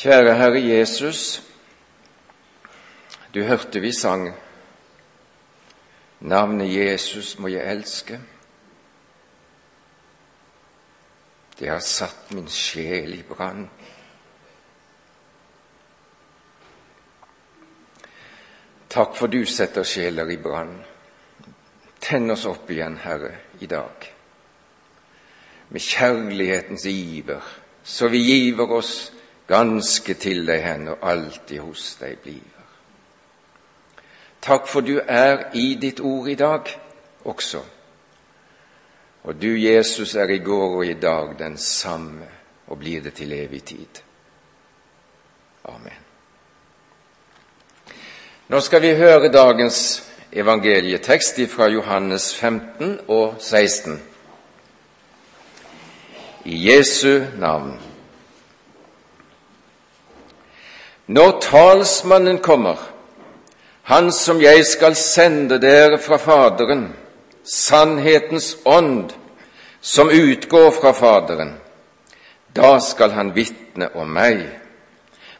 Kjære Herre Jesus, du hørte vi sang Navnet Jesus må jeg elske. Det har satt min sjel i brann. Takk for du setter sjeler i brann. Tenn oss opp igjen, Herre, i dag, med kjærlighetens iver, så vi giver oss ganske til deg hen og alltid hos deg bliver. Takk for du er i ditt ord i dag også. Og du, Jesus, er i går og i dag den samme og blir det til evig tid. Amen. Nå skal vi høre dagens evangelietekst fra Johannes 15 og 16. I Jesu navn. Når talsmannen kommer, han som jeg skal sende dere fra Faderen, sannhetens ånd som utgår fra Faderen. Da skal han vitne om meg.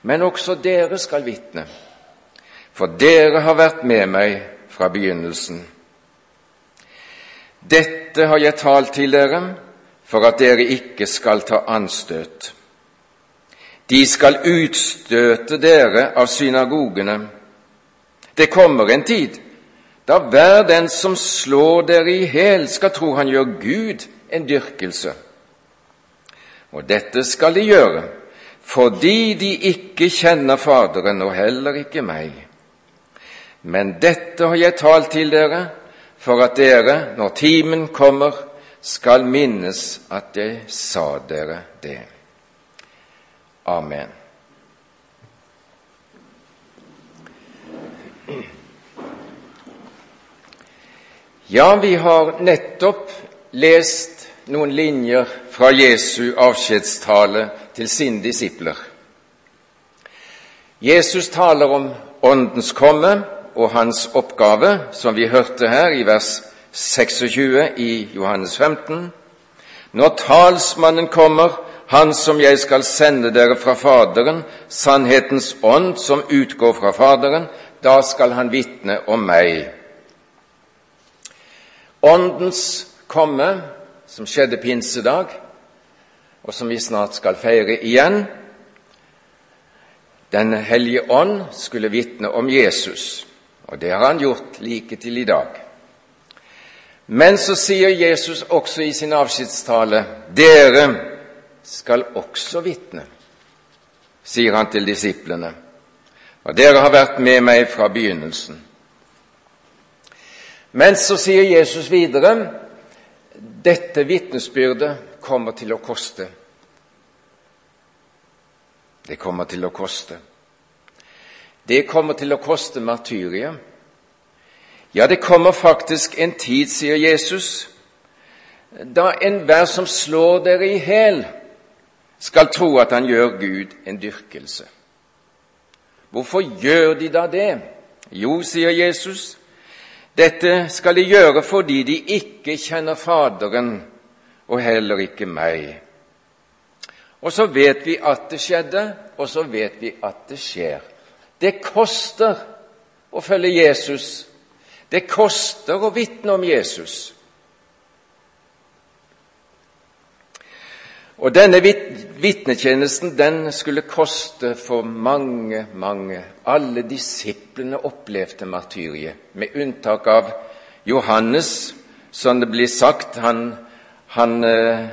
Men også dere skal vitne, for dere har vært med meg fra begynnelsen. Dette har jeg talt til dere for at dere ikke skal ta anstøt. De skal utstøte dere av synagogene. Det kommer en tid da hver den som slår dere i hæl, skal tro han gjør Gud en dyrkelse. Og dette skal de gjøre fordi de ikke kjenner Faderen og heller ikke meg. Men dette har jeg talt til dere for at dere, når timen kommer, skal minnes at jeg sa dere det. Amen. Ja, vi har nettopp lest noen linjer fra Jesu avskjedstale til sine disipler. Jesus taler om Åndens komme og hans oppgave, som vi hørte her i vers 26 i Johannes 15. Når talsmannen kommer, han som jeg skal sende dere fra Faderen, sannhetens ånd som utgår fra Faderen, da skal han vitne om meg. Åndens komme, som skjedde pinsedag, og som vi snart skal feire igjen Den hellige ånd skulle vitne om Jesus, og det har han gjort like til i dag. Men så sier Jesus også i sin avskjedstale dere skal også vitne, sier han til disiplene. Og dere har vært med meg fra begynnelsen. Men så sier Jesus videre dette vitnesbyrdet kommer til å koste. Det kommer til å koste. Det kommer til å koste martyriet. Ja, det kommer faktisk en tid, sier Jesus, da enhver som slår dere i hæl, skal tro at han gjør Gud en dyrkelse. Hvorfor gjør de da det? Jo, sier Jesus, dette skal de gjøre fordi de ikke kjenner Faderen og heller ikke meg. Og så vet vi at det skjedde, og så vet vi at det skjer. Det koster å følge Jesus. Det koster å vitne om Jesus. Og denne vitnetjenesten den skulle koste for mange, mange. Alle disiplene opplevde martyriet, med unntak av Johannes, som det blir sagt. Han, han eh,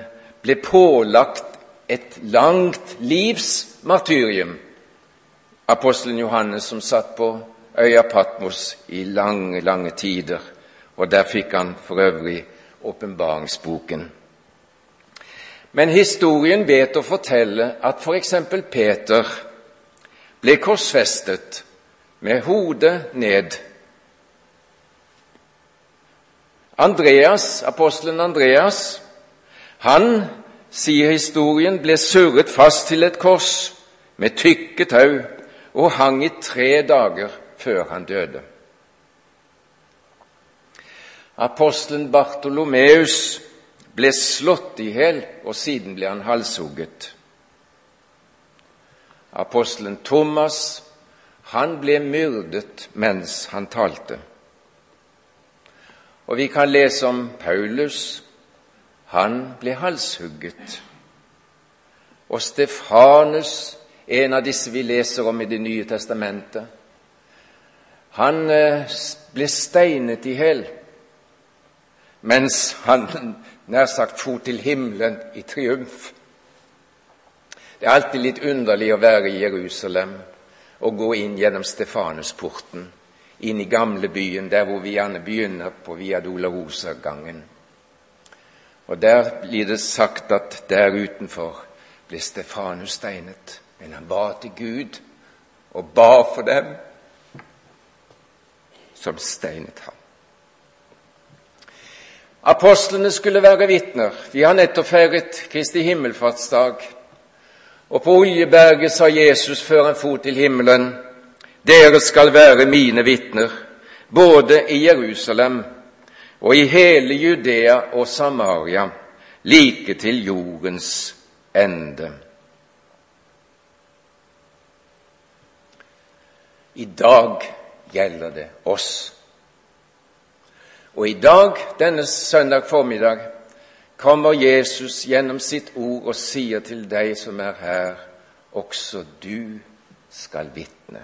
ble pålagt et langt livs martyrium. Apostelen Johannes som satt på øya Patmos i lange, lange tider, og der fikk han for øvrig åpenbaringsboken. Men historien vet å fortelle at f.eks. For Peter ble korsfestet med hodet ned. Andreas, apostelen Andreas, han, sier historien, ble surret fast til et kors med tykke tau og hang i tre dager før han døde. Apostelen Bartolomeus ble slått i hjel, og siden ble han halshugget. apostelen Thomas, han ble myrdet mens han talte. Og vi kan lese om Paulus. Han ble halshugget. Og Stefanus, en av disse vi leser om i Det nye testamentet, han eh, ble steinet i hjel mens han nær sagt for til himmelen i triumf. Det er alltid litt underlig å være i Jerusalem og gå inn gjennom Stefanusporten, inn i gamlebyen, der hvor vi gjerne begynner på Via Dolorosa-gangen. Og Der blir det sagt at der utenfor ble Stefanus steinet, men han ba til Gud og ba for dem som steinet ham. Apostlene skulle være vitner. Vi har nettopp feiret Kristi himmelfartsdag. Og på Oljeberget sa Jesus før han for til himmelen, dere skal være mine vitner, både i Jerusalem og i hele Judea og Samaria, like til jordens ende. I dag gjelder det oss. Og i dag, denne søndag formiddag, kommer Jesus gjennom sitt ord og sier til deg som er her, også du skal vitne.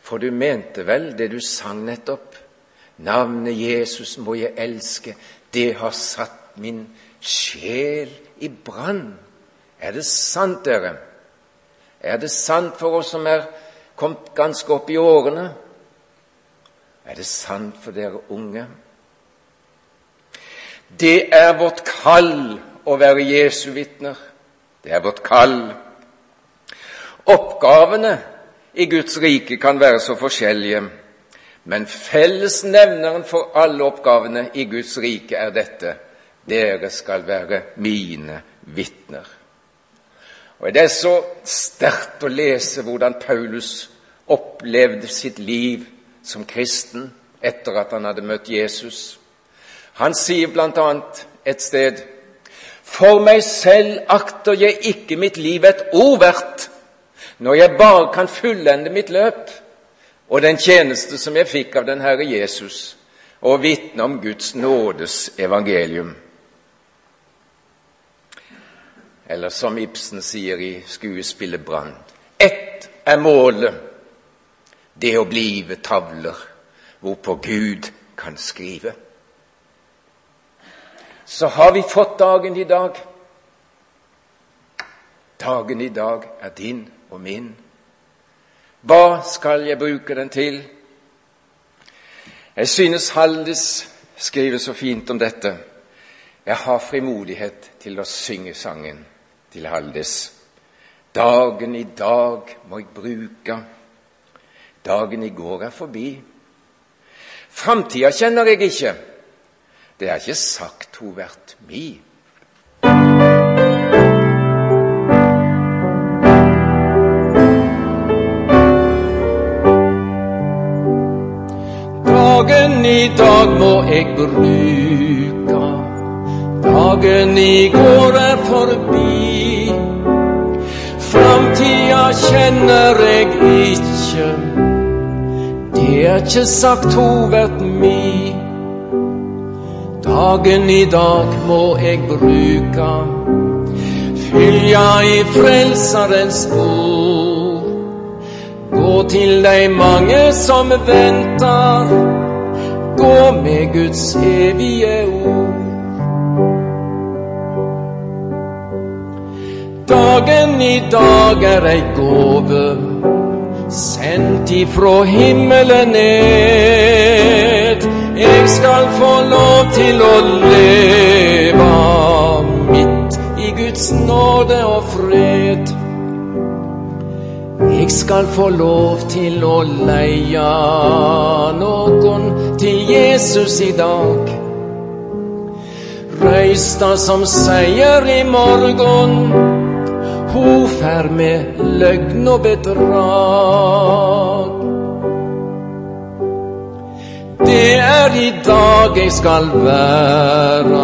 For du mente vel det du sang nettopp? Navnet Jesus må jeg elske, det har satt min sjel i brann. Er det sant, dere? Er det sant for oss som er kommet ganske opp i årene? Er det sant for dere unge? Det er vårt kall å være Jesu vitner. Det er vårt kall. Oppgavene i Guds rike kan være så forskjellige, men fellesnevneren for alle oppgavene i Guds rike er dette dere skal være mine vitner. Og Det er så sterkt å lese hvordan Paulus opplevde sitt liv som kristen etter at han hadde møtt Jesus. Han sier bl.a. et sted For meg selv akter jeg ikke mitt liv et ord verdt, når jeg bare kan fullende mitt løp og den tjeneste som jeg fikk av den Herre Jesus, og vitne om Guds nådes evangelium. Eller som Ibsen sier i skuespillet Brann Ett er målet, det å blive tavler hvorpå Gud kan skrive så har vi fått dagen i dag. Dagen i dag er din og min. Hva skal jeg bruke den til? Jeg synes Haldis skriver så fint om dette. Jeg har frimodighet til å synge sangen til Haldis. Dagen i dag må jeg bruke, dagen i går er forbi. Framtida kjenner jeg ikke, det er ikke sagt hun vært mi. Dagen i dag må jeg bruka, dagen i går er forbi. Framtida kjenner jeg ikkje, det er ikke sagt hun vert mi. Dagen i dag må jeg bruka, fylja i Frelsarens spor. Gå til dei mange som ventar, gå med Guds evige ord. Dagen i dag er ei gåve, sendt ifrå himmelen ned jeg skal få lov til å leve midt i Guds nåde og fred. Jeg skal få lov til å leie noen til Jesus i dag. Røysta som seier i morgen, ho fer med løgn og bedrag. Det er i dag jeg skal være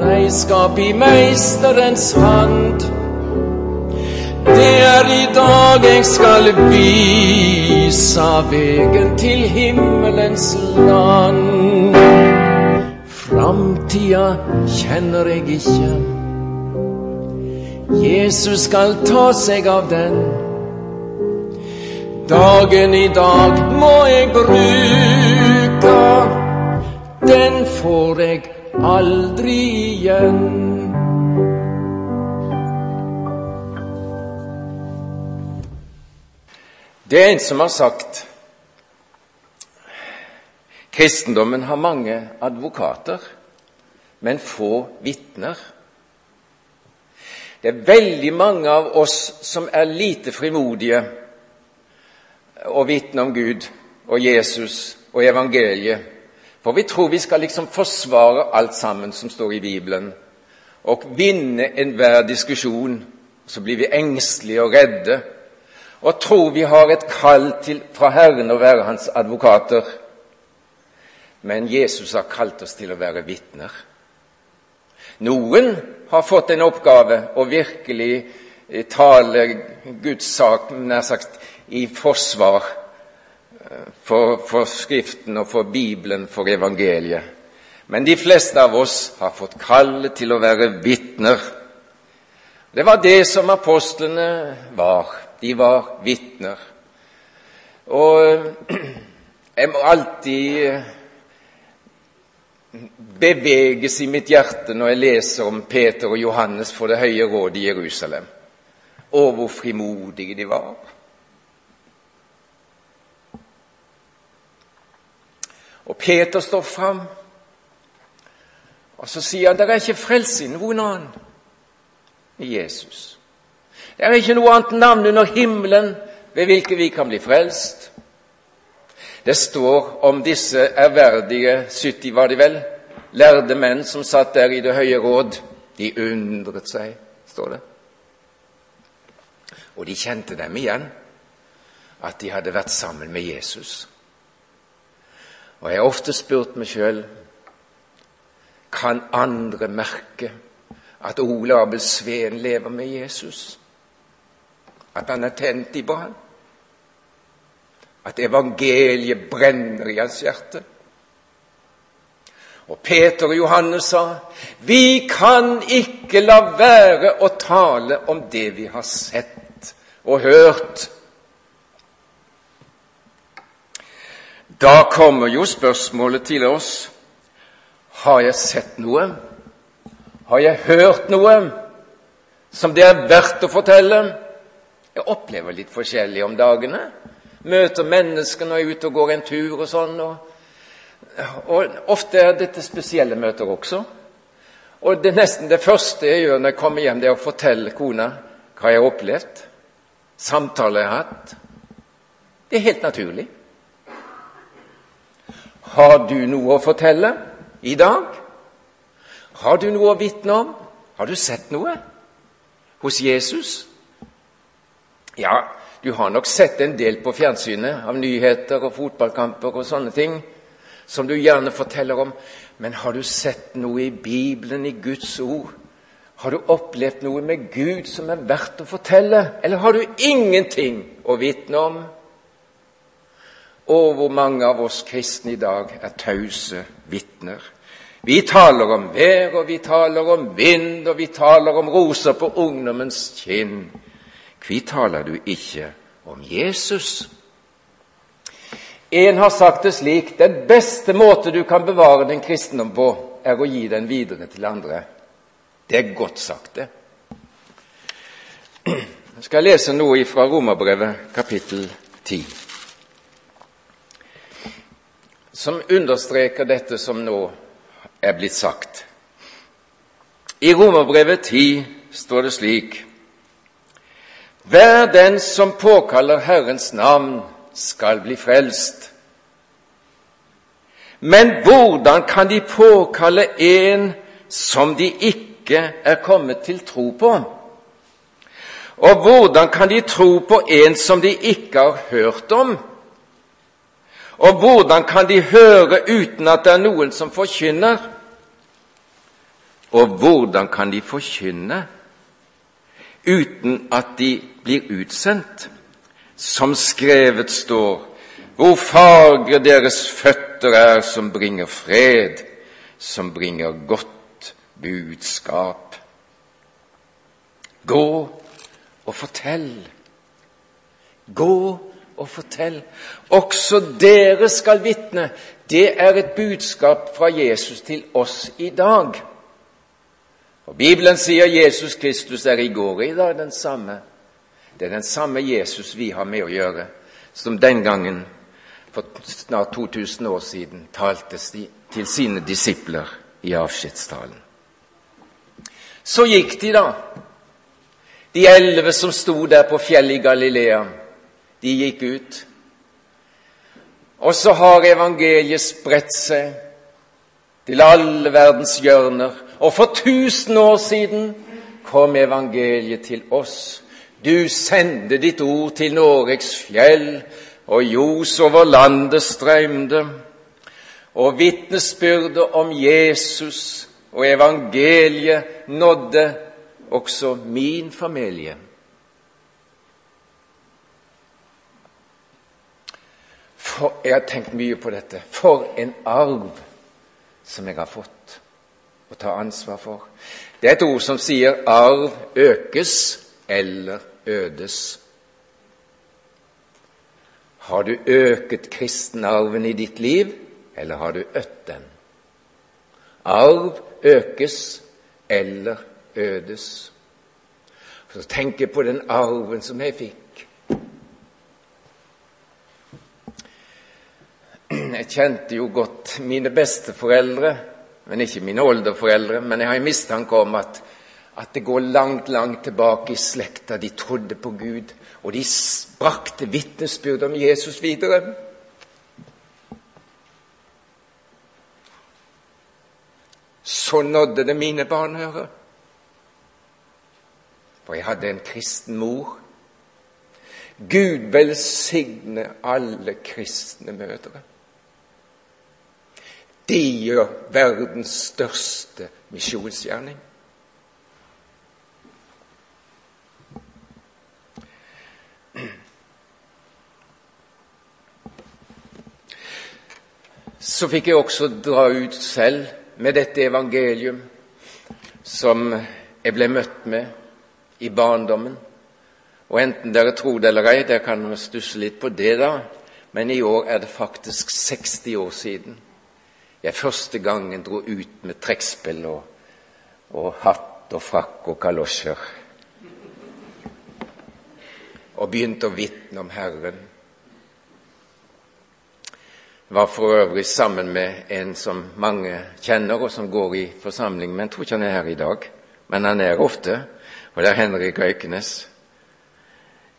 reiskap i meisterens hand. Det er i dag jeg skal vise vegen til himmelens land. Framtida kjenner jeg ikke. Jesus skal ta seg av den. Dagen i dag må jeg bruke, den får jeg aldri igjen. Det er en som har sagt kristendommen har mange advokater, men få vitner. Det er veldig mange av oss som er lite frimodige og vitne om Gud og Jesus og evangeliet. For vi tror vi skal liksom forsvare alt sammen som står i Bibelen, og vinne enhver diskusjon. Så blir vi engstelige og redde og tror vi har et kall til, fra Herren å være hans advokater. Men Jesus har kalt oss til å være vitner. Noen har fått en oppgave å virkelig eh, tale Guds sak nær sagt i forsvar for, for Skriften og for Bibelen, for evangeliet. Men de fleste av oss har fått kallet til å være vitner. Det var det som apostlene var. De var vitner. Og jeg må alltid beveges i mitt hjerte når jeg leser om Peter og Johannes for Det høye råd i Jerusalem, og hvor frimodige de var. Og Peter står fram, og så sier han det er ikke frelse i noen annen i Jesus. Det er ikke noe annet navn under himmelen ved hvilket vi kan bli frelst. Det står om disse ærverdige 70, var de vel, lærde menn som satt der i Det høye råd. De undret seg, står det. Og de kjente dem igjen, at de hadde vært sammen med Jesus. Og jeg har ofte spurt meg sjøl kan andre merke at Ole Abel Sveen lever med Jesus? At han er tent i brann? At evangeliet brenner i hans hjerte? Og Peter og Johannes sa, 'Vi kan ikke la være å tale om det vi har sett og hørt.' Da kommer jo spørsmålet til oss har jeg sett noe? Har jeg hørt noe som det er verdt å fortelle? Jeg opplever litt forskjellig om dagene. Møter mennesker når jeg er ute og går en tur og sånn. Og, og ofte er dette spesielle møter også. Og det er nesten det første jeg gjør når jeg kommer hjem, det er å fortelle kona hva jeg har opplevd, samtaler jeg har hatt. Det er helt naturlig. Har du noe å fortelle i dag? Har du noe å vitne om? Har du sett noe hos Jesus? Ja, du har nok sett en del på fjernsynet av nyheter og fotballkamper og sånne ting som du gjerne forteller om. Men har du sett noe i Bibelen, i Guds ord? Har du opplevd noe med Gud som er verdt å fortelle? Eller har du ingenting å vitne om? Og hvor mange av oss kristne i dag er tause vitner. Vi taler om vær, og vi taler om vind, og vi taler om roser på ungdommens kinn. Hvorfor taler du ikke om Jesus? En har sagt det slik den beste måte du kan bevare den kristendom på, er å gi den videre til andre. Det er godt sagt, det. Jeg skal lese noe fra Romerbrevet, kapittel 10 som understreker dette som nå er blitt sagt. I Romerbrevet 10 står det slik Hver den som påkaller Herrens navn, skal bli frelst. Men hvordan kan de påkalle en som de ikke er kommet til tro på? Og hvordan kan de tro på en som de ikke har hørt om? Og hvordan kan de høre uten at det er noen som forkynner? Og hvordan kan de forkynne uten at de blir utsendt. Som skrevet står, hvor fagre deres føtter er som bringer fred, som bringer godt budskap. Gå og fortell. Gå og fortell. Også dere skal vitne. Det er et budskap fra Jesus til oss i dag. Og Bibelen sier Jesus Kristus er i går og i dag den samme. Det er den samme Jesus vi har med å gjøre, som den gangen for snart 2000 år siden talte til sine disipler i avskjedstalen. Så gikk de, da. De elleve som sto der på fjellet i Galilea, de gikk ut. Og så har evangeliet spredt seg til alle verdens hjørner. Og for tusen år siden kom evangeliet til oss. Du sendte ditt ord til Noregs fjell, og ljos over landet strømde. Og vitnesbyrdet om Jesus og evangeliet nådde også min familie. For, jeg har tenkt mye på dette. For en arv som jeg har fått å ta ansvar for. Det er et ord som sier 'arv økes eller ødes'. Har du øket kristenarven i ditt liv, eller har du ødt den? Arv økes eller ødes. Så tenk på den arven som jeg fikk. Jeg kjente jo godt mine besteforeldre, men ikke mine oldeforeldre. Men jeg har en mistanke om at, at det går langt, langt tilbake i slekta. De trodde på Gud og de brakte vitnesbyrd om Jesus videre. Så nådde det mine barnehører. For jeg hadde en kristen mor. Gud velsigne alle kristne mødre. De gjør verdens største misjonsgjerning. så fikk jeg også dra ut selv med dette evangelium som jeg ble møtt med i barndommen. Og enten dere tror det eller ei, dere kan stusse litt på det, da, men i år er det faktisk 60 år siden jeg første gangen dro ut med trekkspill og, og hatt og frakk og kalosjer og begynte å vitne om Herren var for øvrig sammen med en som mange kjenner, og som går i forsamling. Men jeg tror ikke han er her i dag. Men han er ofte, og det er Henrik Øykenes.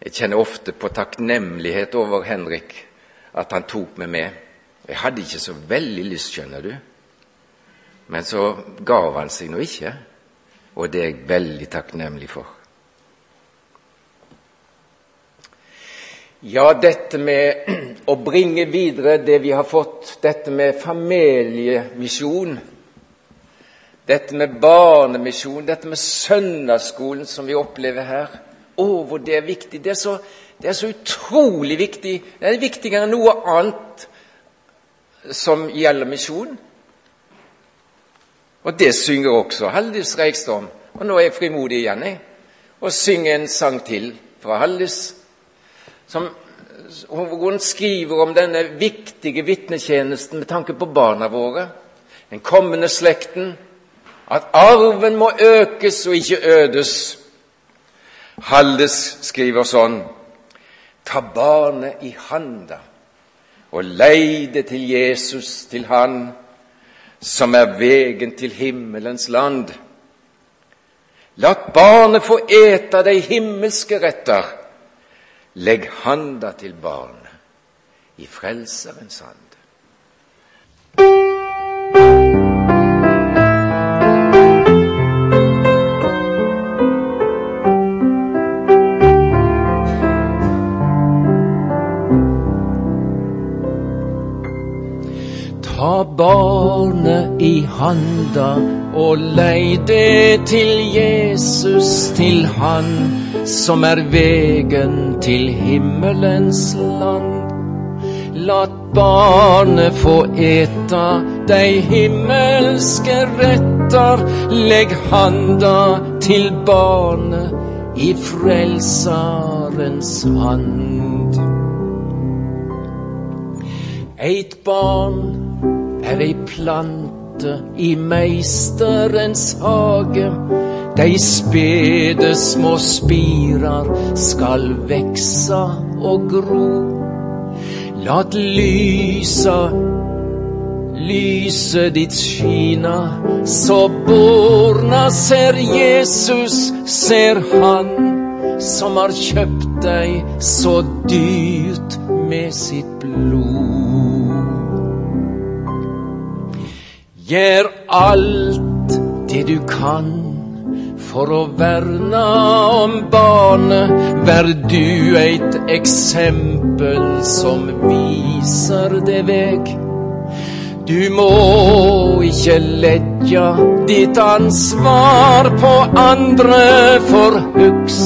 Jeg kjenner ofte på takknemlighet over Henrik, at han tok meg med. Jeg hadde ikke så veldig lyst, skjønner du. Men så gav han seg nå ikke, og det er jeg veldig takknemlig for. Ja, dette med å bringe videre det vi har fått, dette med familiemisjon, dette med barnemisjon, dette med søndagsskolen som vi opplever her Å, hvor det er viktig! Det er, så, det er så utrolig viktig. Det er viktigere enn noe annet som gjelder misjon. Og det synger også Haldis Reiksdom. Og nå er jeg frimodig igjen, jeg, og synger en sang til fra Haldis som hun skriver om denne viktige vitnetjenesten med tanke på barna våre, den kommende slekten, at arven må økes og ikke ødes. Haldes skriver sånn Ta barnet i handa og leide til Jesus, til Han som er vegen til himmelens land. La barnet få eta de himmelske retter Legg handa til barnet i Frelserens hand. Ta barnet i handa og lei det til Jesus, til Han som er vegen til himmelens land. Lat barnet få eta de himmelske retter, legg handa til barnet i Frelsarens hand. Eit barn er ei plante i Meisterens hage. Dei spede små spirar skal veksa og gro. Lat lysa, lyset ditt skina, så borna ser Jesus, ser Han som har kjøpt deg så dyrt med sitt blod. Gjør alt det du kan for å verna om barnet. Vær du eit eksempel som viser det veg. Du må ikke leggja ditt ansvar på andre, for hugs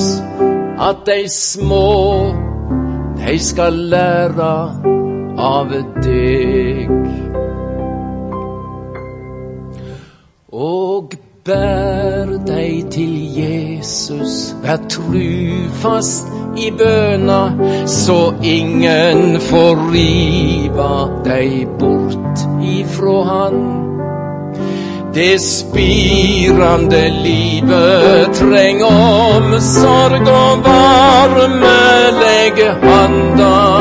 at dei små, dei skal læra av deg. Og bær deg til Jesus, vær trufast i bøna, så ingen får riva deg bort ifrå Han. Det spirande livet treng omsorg og varme. Legg handa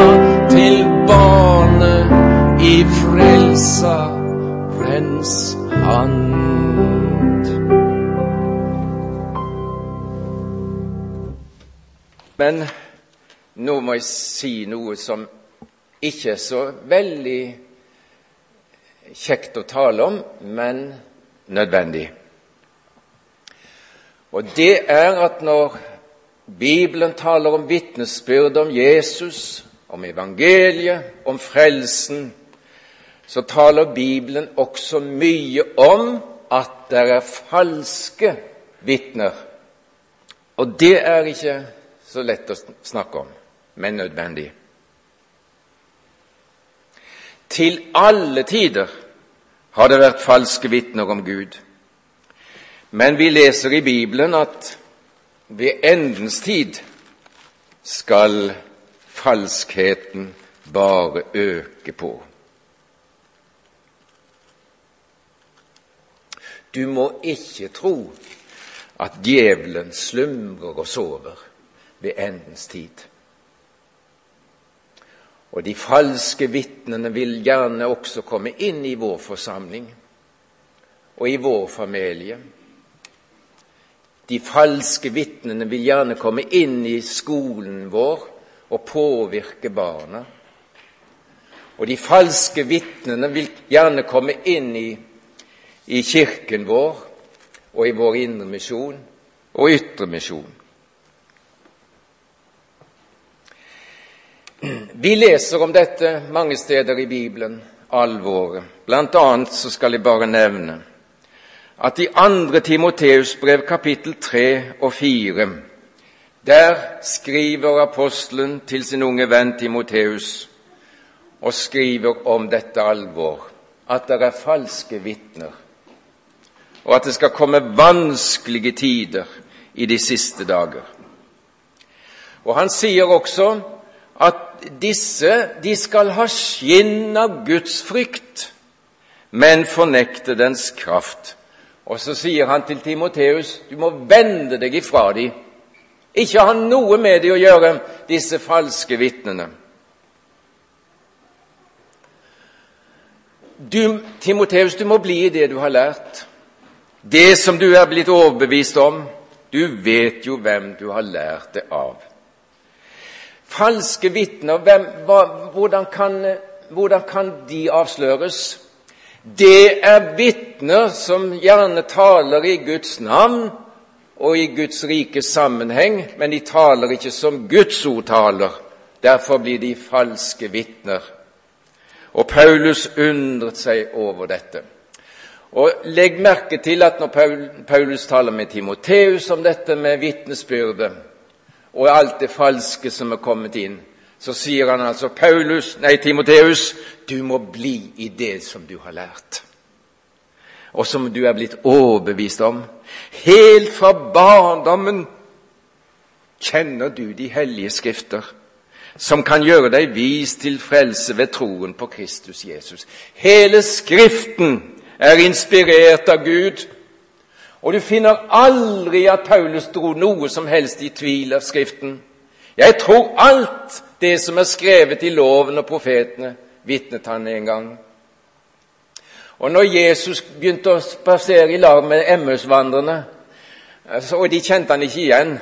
til barnet i Frelsarens hand. Men nå må jeg si noe som ikke er så veldig kjekt å tale om, men nødvendig. Og det er at når Bibelen taler om vitnesbyrd om Jesus, om evangeliet, om frelsen, så taler Bibelen også mye om at det er falske vitner. Og det er ikke så lett å snakke om, men nødvendig. Til alle tider har det vært falske vitner om Gud. Men vi leser i Bibelen at ved endens tid skal falskheten bare øke på. Du må ikke tro at djevelen slumrer og sover ved endens tid. Og de falske vitnene vil gjerne også komme inn i vår forsamling og i vår familie. De falske vitnene vil gjerne komme inn i skolen vår og påvirke barna. Og de falske vitnene vil gjerne komme inn i, i kirken vår og i vår indremisjon og ytremisjon. Vi leser om dette mange steder i Bibelen, alvoret. Blant annet så skal jeg bare nevne at i 2. Timoteus brev kapittel 3 og 4 der skriver apostelen til sin unge venn Timoteus og skriver om dette alvor, at det er falske vitner, og at det skal komme vanskelige tider i de siste dager. Og Han sier også at disse de skal ha skinn av Guds frykt, men fornekte dens kraft. Og så sier han til Timoteus, du må vende deg ifra dem. Ikke ha noe med dem å gjøre, disse falske vitnene. Du, Timoteus, du må bli i det du har lært. Det som du er blitt overbevist om. Du vet jo hvem du har lært det av. Falske vitner, hvordan, hvordan kan de avsløres? Det er vitner som gjerne taler i Guds navn og i Guds rike sammenheng, men de taler ikke som Guds ord taler. Derfor blir de falske vitner. Og Paulus undret seg over dette. Og Legg merke til at når Paulus taler med Timoteus om dette med vitnesbyrdet og alt det falske som er kommet inn, så sier han altså Paulus, nei, Timoteus, du må bli i det som du har lært, og som du er blitt overbevist om. Helt fra barndommen kjenner du de hellige skrifter, som kan gjøre deg vis til frelse ved troen på Kristus Jesus. Hele Skriften er inspirert av Gud. Og du finner aldri at Paulus dro noe som helst i tvil av Skriften. Jeg tror alt det som er skrevet i loven og profetene, vitnet han en gang. Og når Jesus begynte å spasere i lag med Emmausvandrerne, og de kjente han ikke igjen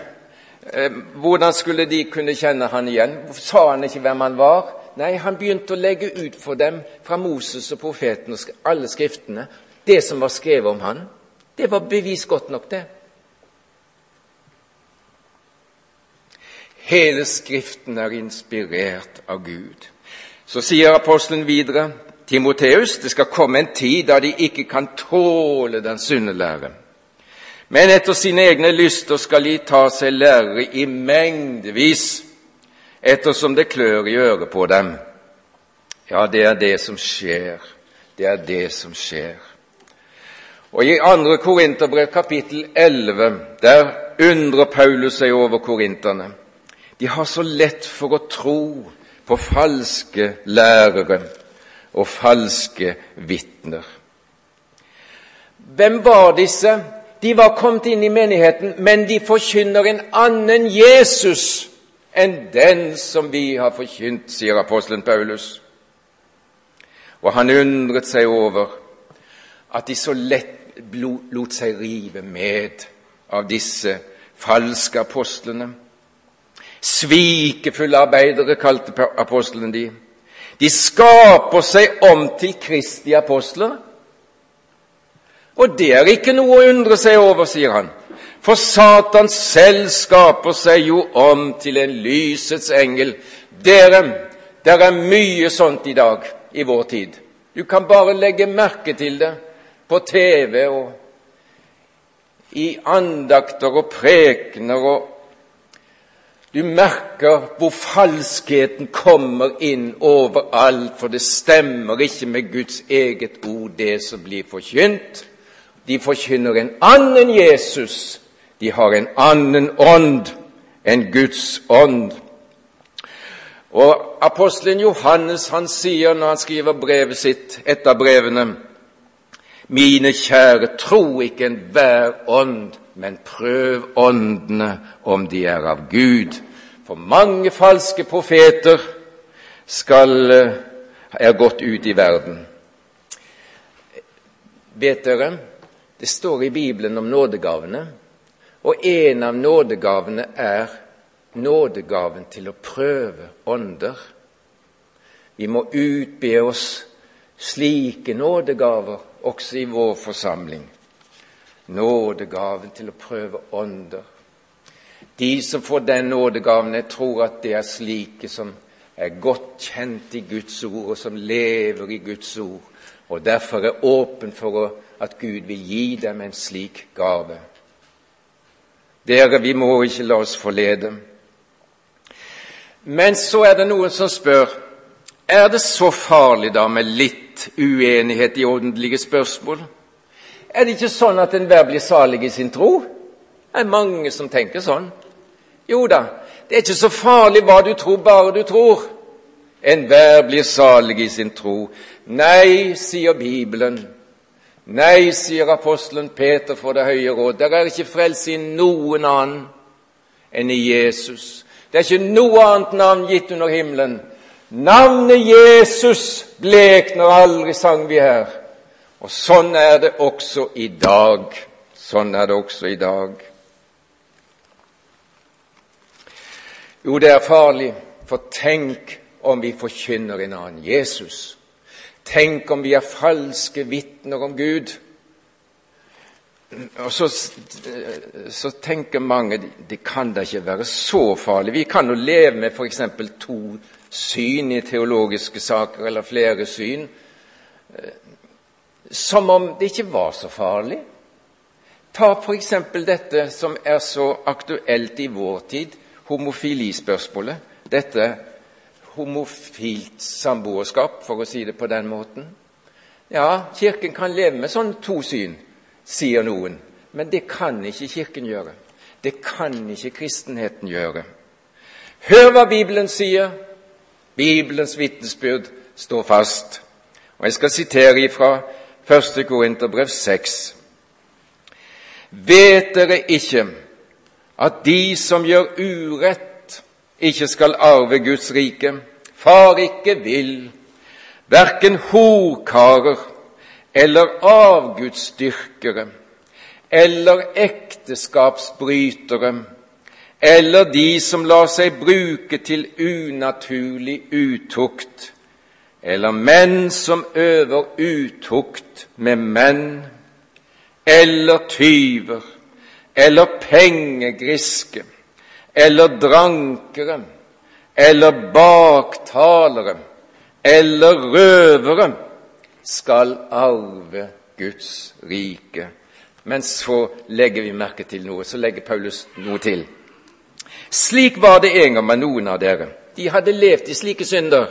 eh, Hvordan skulle de kunne kjenne han igjen? Sa han ikke hvem han var? Nei, han begynte å legge ut for dem fra Moses og profeten og alle skriftene det som var skrevet om han. Det var bevis godt nok, det. Hele Skriften er inspirert av Gud. Så sier apostelen videre Timoteus, det skal komme en tid da de ikke kan tåle den sunne lære. Men etter sine egne lyster skal de ta seg lærere i mengdevis ettersom det klør i øret på dem. Ja, det er det som skjer. Det er det som skjer. Og I 2. Korinterbrev kapittel 11 der undrer Paulus seg over korinterne. De har så lett for å tro på falske lærere og falske vitner. Hvem var disse? De var kommet inn i menigheten, men de forkynner en annen Jesus enn den som vi har forkynt, sier apostelen Paulus. Og han undret seg over at de så lett lot seg rive med av disse falske apostlene. Svikefulle arbeidere kalte apostlene de. De skaper seg om til Kristi apostler. Og det er ikke noe å undre seg over, sier han. For Satan selv skaper seg jo om til en lysets engel. Dere, det er mye sånt i dag, i vår tid. Du kan bare legge merke til det på TV og i andakter og prekener. og Du merker hvor falskheten kommer inn overalt, for det stemmer ikke med Guds eget ord, det som blir forkynt. De forkynner en annen Jesus de har en annen ånd enn Guds ånd. Og Apostelen Johannes han sier når han skriver brevet sitt, etter brevene Mine kjære, tro ikke enhver ånd, men prøv åndene om de er av Gud. For mange falske profeter skal, eh, er gått ut i verden. Vet dere, det står i Bibelen om nådegavene og en av nådegavene er nådegaven til å prøve ånder. Vi må utbe oss slike nådegaver også i vår forsamling. Nådegaven til å prøve ånder. De som får den nådegaven, jeg tror at det er slike som er godt kjent i Guds ord, og som lever i Guds ord, og derfor er åpen for at Gud vil gi dem en slik gave. Dere, vi må ikke la oss forlede. Men så er det noen som spør er det så farlig da med litt uenighet i åndelige spørsmål. Er det ikke sånn at enhver blir salig i sin tro? Det er mange som tenker sånn. Jo da, det er ikke så farlig hva du tror, bare du tror. Enhver blir salig i sin tro. Nei, sier Bibelen. Nei, sier apostelen Peter for det høye råd, det er ikke frelse i noen annen enn i Jesus. Det er ikke noe annet navn gitt under himmelen. Navnet Jesus blekner aldri, sang vi her. Og sånn er det også i dag. Sånn er det også i dag. Jo, det er farlig, for tenk om vi forkynner en annen Jesus. Tenk om vi er falske vitner om Gud. Og så, så, tenker mange det kan da ikke være så farlig. Vi kan jo leve med f.eks. to syn i teologiske saker, eller flere syn. som om det ikke var så farlig. Ta f.eks. dette som er så aktuelt i vår tid, homofilispørsmålet. Dette homofilt samboerskap, for å si det på den måten. Ja, Kirken kan leve med sånn to syn, sier noen. Men det kan ikke Kirken gjøre. Det kan ikke kristenheten gjøre. Hør hva Bibelen sier. Bibelens vitnesbyrd står fast. Og Jeg skal sitere ifra 1. Korinterbrev 6. Vet dere ikke at de som gjør urett, ikke skal arve Guds rike? Far ikke vil, verken horkarer eller avgudsdyrkere eller ekteskapsbrytere eller de som lar seg bruke til unaturlig utukt, eller menn som øver utukt med menn, eller tyver, eller pengegriske, eller drankere, eller baktalere, eller røvere, skal arve Guds rike. Men så legger vi merke til noe. Så legger Paulus noe til. Slik var det en gang med noen av dere. De hadde levd i slike synder.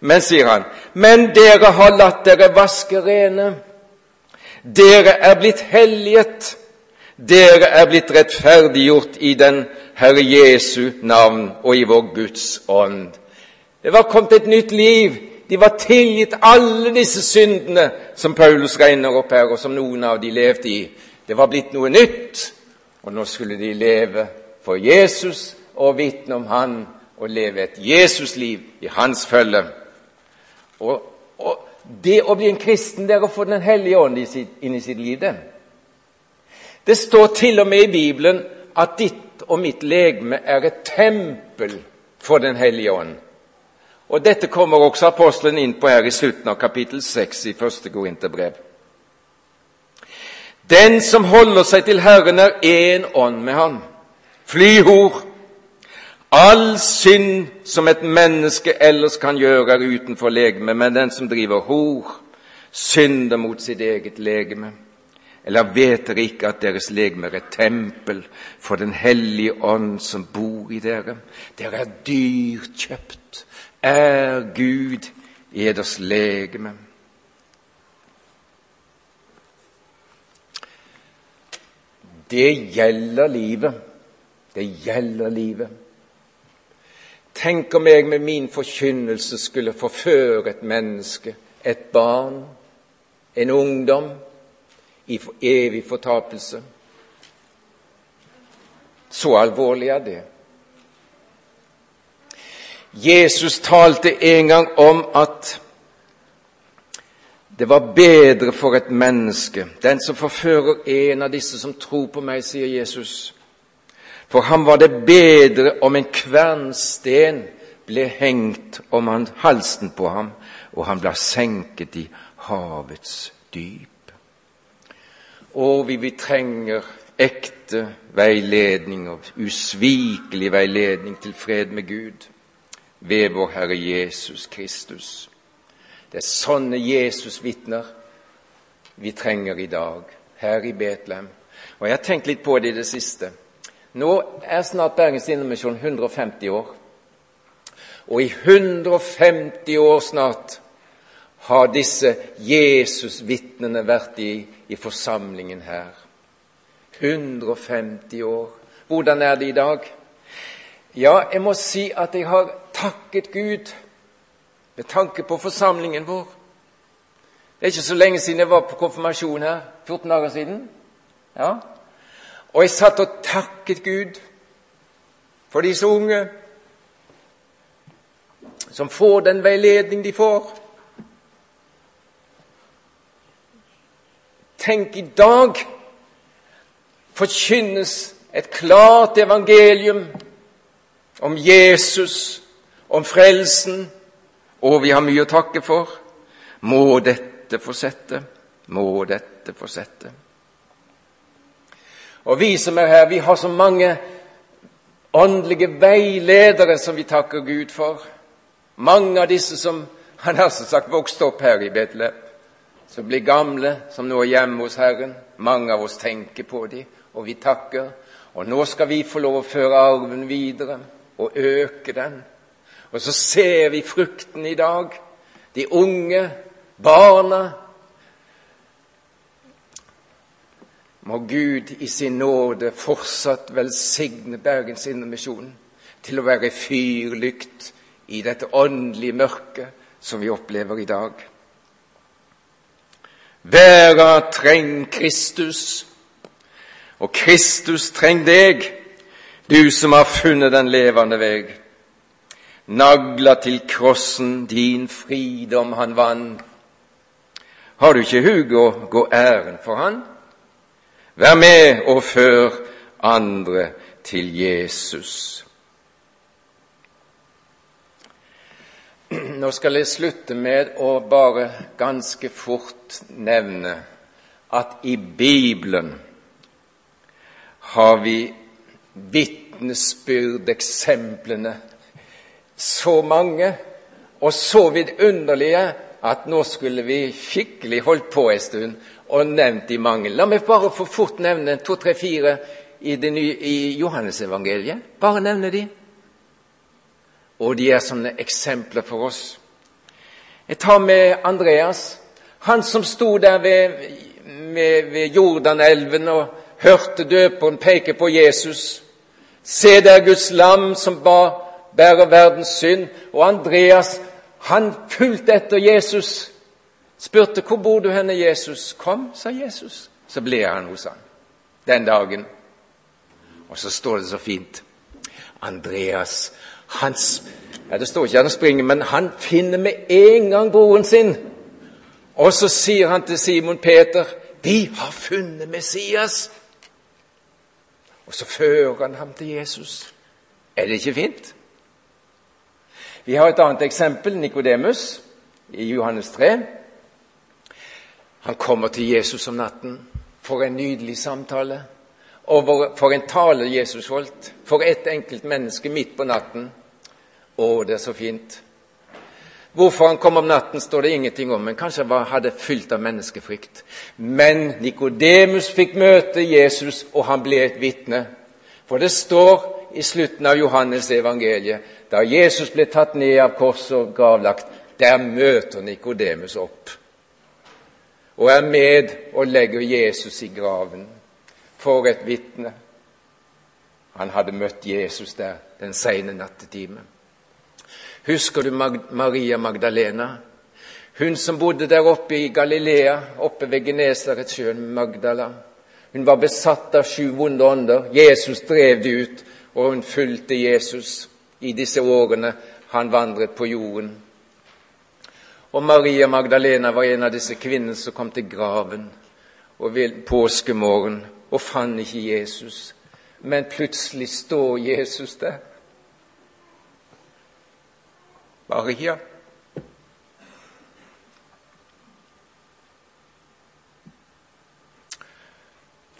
Men, sier han, men dere har latt dere vaske rene. Dere er blitt helliget. Dere er blitt rettferdiggjort i den Herre Jesu navn og i vår Guds ånd. Det var kommet et nytt liv. De var tilgitt alle disse syndene som Paulus regner opp her, og som noen av de levde i. Det var blitt noe nytt, og nå skulle de leve for Jesus og vitne om Han og leve et Jesusliv i Hans følge. Og, og, det å bli en kristen det er å få Den hellige ånd inn i sitt liv. Det. står til og med i Bibelen at ditt og mitt legeme er et tempel for Den hellige ånd. Og Dette kommer også apostelen inn på her i slutten av kapittel 6 i første Korinterbrev. Den som holder seg til Herren, er én ånd med Han. Flyhor. All synd som et menneske ellers kan gjøre, er utenfor legemet, men den som driver hor, synder mot sitt eget legeme. Eller vet dere ikke at deres legeme er et tempel for Den hellige ånd som bor i dere? Dere er dyrkjøpt, er Gud i eders legeme. Det gjelder livet. Det gjelder livet. Tenk om jeg med min forkynnelse skulle forføre et menneske, et barn, en ungdom, i evig fortapelse. Så alvorlig er det. Jesus talte en gang om at det var bedre for et menneske, den som forfører en av disse som tror på meg, sier Jesus, for ham var det bedre om en kvernsten ble hengt om halsen på ham, og han ble senket i havets dyp. Og vi, vi trenger ekte veiledning og usvikelig veiledning til fred med Gud ved vår Herre Jesus Kristus. Det er sånne Jesus-vitner vi trenger i dag, her i Betlehem. Og Jeg har tenkt litt på det i det siste. Nå er snart Bergens Indremisjon 150 år. Og i 150 år snart har disse Jesus-vitnene vært i, i forsamlingen her. 150 år. Hvordan er det i dag? Ja, jeg må si at jeg har takket Gud med tanke på forsamlingen vår. Det er ikke så lenge siden jeg var på konfirmasjon her. 14 dager siden. Ja, og jeg satt og takket Gud for disse unge som får den veiledning de får. Tenk, i dag forkynnes et klart evangelium om Jesus, om frelsen, og vi har mye å takke for. Må dette fortsette? Må dette fortsette? Og vi som er her, vi har så mange åndelige veiledere som vi takker Gud for. Mange av disse som han har sagt vokste opp her i Betlehem. som blir gamle, som nå er hjemme hos Herren. Mange av oss tenker på dem, og vi takker. Og nå skal vi få lov å føre arven videre og øke den. Og så ser vi frukten i dag. De unge, barna. Må Gud i sin nåde fortsatt velsigne Bergens Indremisjon til å være fyrlykt i dette åndelige mørket som vi opplever i dag. Verda treng Kristus, og Kristus treng deg, du som har funnet den levende veg. Nagla til krossen din fridom han vann. Har du ikke hug å gå æren for han? Vær med og før andre til Jesus. Nå skal jeg slutte med å bare ganske fort nevne at i Bibelen har vi vitnesbyrdeksemplene så mange og så vidunderlige at nå skulle vi skikkelig holdt på en stund og nevnt i mange. La meg bare for fort nevne to, tre, fire i, i Johannesevangeliet. Bare nevne de og de er sånne eksempler for oss. Jeg tar med Andreas, han som sto der ved, ved, ved Jordanelven og hørte døperen peke på Jesus. Se der Guds lam som ba, bærer verdens synd. Og Andreas, han fulgte etter Jesus. Spurte hvor bor du henne, Jesus? Kom, sa Jesus. Så ble han hos han den dagen. Og så står det så fint. Andreas han, ja, Det står ikke han springer, men han finner med en gang broren sin. Og så sier han til Simon Peter, 'Vi har funnet Messias.' Og så fører han ham til Jesus. Er det ikke fint? Vi har et annet eksempel, Nikodemus, i Johannes 3. Han kommer til Jesus om natten. For en nydelig samtale. Og for en tale Jesus holdt. For ett enkelt menneske midt på natten. Å, det er så fint. Hvorfor han kom om natten, står det ingenting om, men kanskje han hadde fylt av menneskefrykt. Men Nikodemus fikk møte Jesus, og han ble et vitne. For det står i slutten av Johannes evangeliet, da Jesus ble tatt ned av korset og gravlagt, der møter Nikodemus opp og er med og legger Jesus i graven. For et vitne! Han hadde møtt Jesus der den sene nattetimen. Husker du Maria Magdalena? Hun som bodde der oppe i Galilea, oppe ved Genesaretsjøen, Magdala. Hun var besatt av sju vonde ånder. Jesus drev det ut, og hun fulgte Jesus i disse årene han vandret på jorden. Og Maria Magdalena var en av disse kvinnene som kom til graven påskemorgen og fant ikke Jesus. Men plutselig står Jesus der. Maria.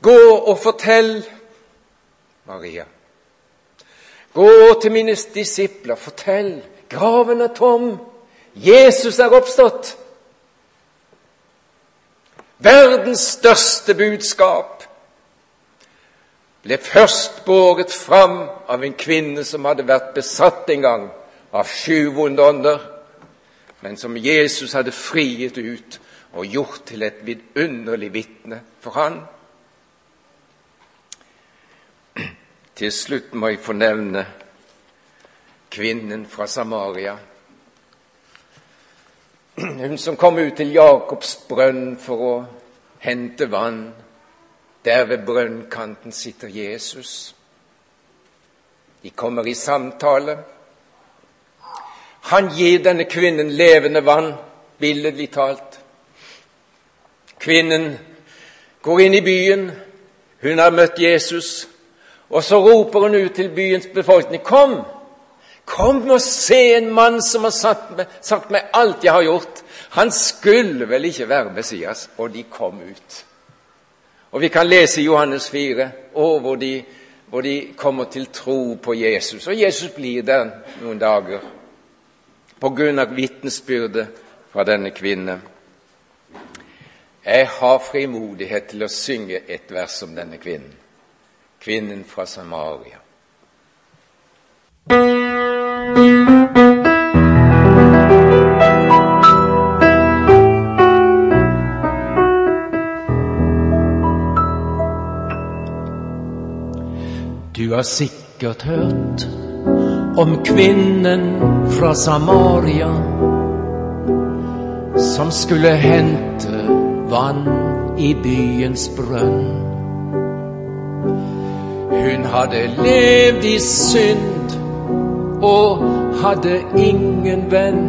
Gå og fortell, Maria. Gå til mine disipler, fortell. Graven er tom. Jesus er oppstått. Verdens største budskap ble først båret fram av en kvinne som hadde vært besatt en gang av sju vonde ånder, men som Jesus hadde friet ut og gjort til et vidunderlig vitne for han. Til slutt må jeg få nevne kvinnen fra Samaria. Hun som kom ut til Jakobs brønn for å hente vann. Der ved brønnkanten sitter Jesus. De kommer i samtale. Han gir denne kvinnen levende vann, billedlig talt. Kvinnen går inn i byen. Hun har møtt Jesus. Og så roper hun ut til byens befolkning Kom! Kom og se en mann som har sagt meg, alt jeg har gjort. Han skulle vel ikke være Messias? Og de kom ut. Og Vi kan lese i Johannes 4, hvor de, hvor de kommer til tro på Jesus. Og Jesus blir der noen dager på grunn av vitnesbyrdet fra denne kvinne. Jeg har frimodighet til å synge et vers om denne kvinnen, kvinnen fra Samaria. Du har sikkert hørt om kvinnen fra Samaria som skulle hente vann i byens brønn. Hun hadde levd i synd og hadde ingen venn.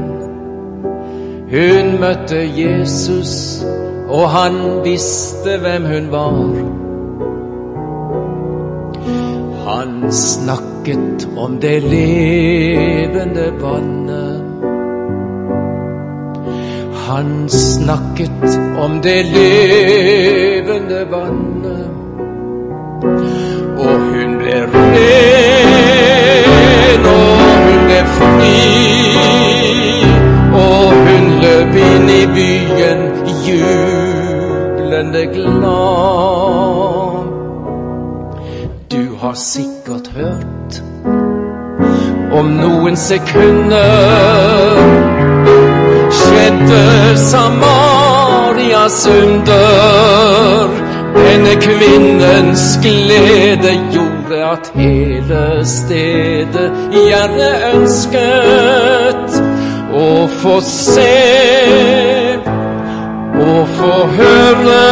Hun møtte Jesus, og han visste hvem hun var. Han snakket om det levende vannet. Han snakket om det levende vannet. Og hun ble ren, fri. Og hun løp inn i byen jublende glad. Du har sikkert hørt om noen sekunder skjedde Samarias under. Denne kvinnens glede gjorde at hele stedet gjerne ønsket å få se og få høre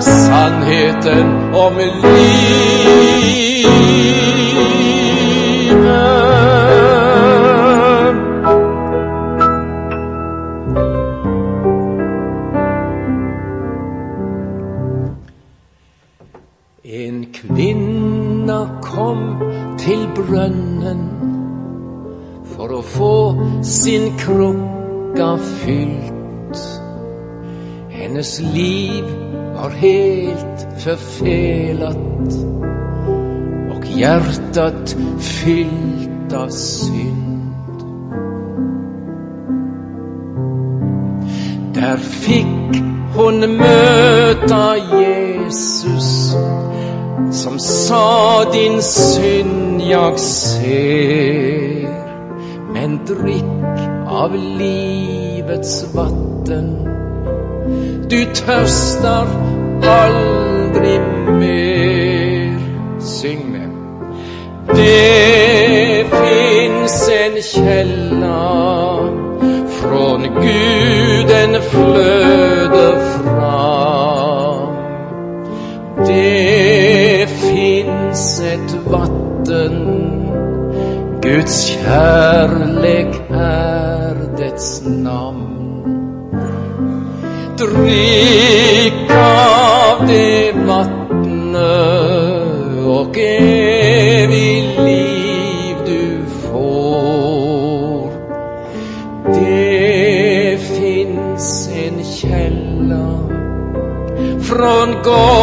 sannheten om livet. Sin krukka fylt. Hennes liv var helt förfelat och hjärtat fyllt av synd. Där fick hon möta Jesus som sa din synd jag ser men drikk av livets vatten du tørster aldri mer. Syng med. Det fins en källa från Guden fløde fram. Guds kärlek er dets namn. Drikk av det vatnet og evig liv du får. Det fins en kjella fra en Golgata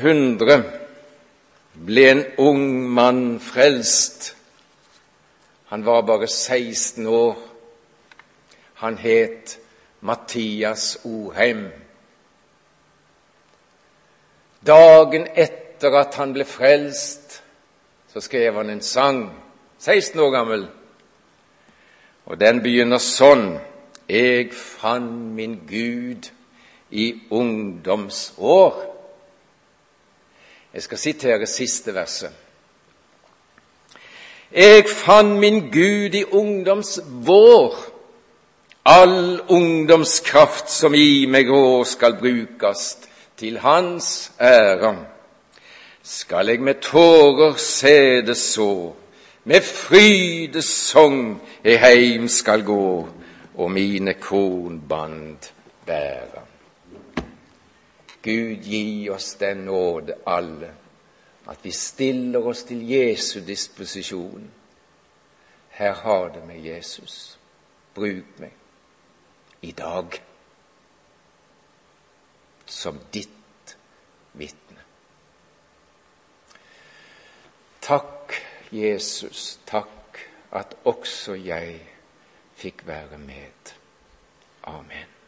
1900 ble en ung mann frelst. Han var bare 16 år. Han het Mathias Oheim. Dagen etter at han ble frelst, så skrev han en sang, 16 år gammel. Og den begynner sånn Jeg fant min Gud i ungdomsår. Jeg skal sitere siste verset. Jeg fant min Gud i ungdomsvår. All ungdomskraft som i meg rår skal brukast til Hans ære. Skal jeg med tårer se det så, med frydesong jeg heim skal gå, og mine kornband bære. Gud gi oss den nåde, alle, at vi stiller oss til Jesu disposisjon. Her har det med Jesus. Bruk meg i dag. som ditt vitne. Takk, Jesus, takk at også jeg fikk være med. Amen.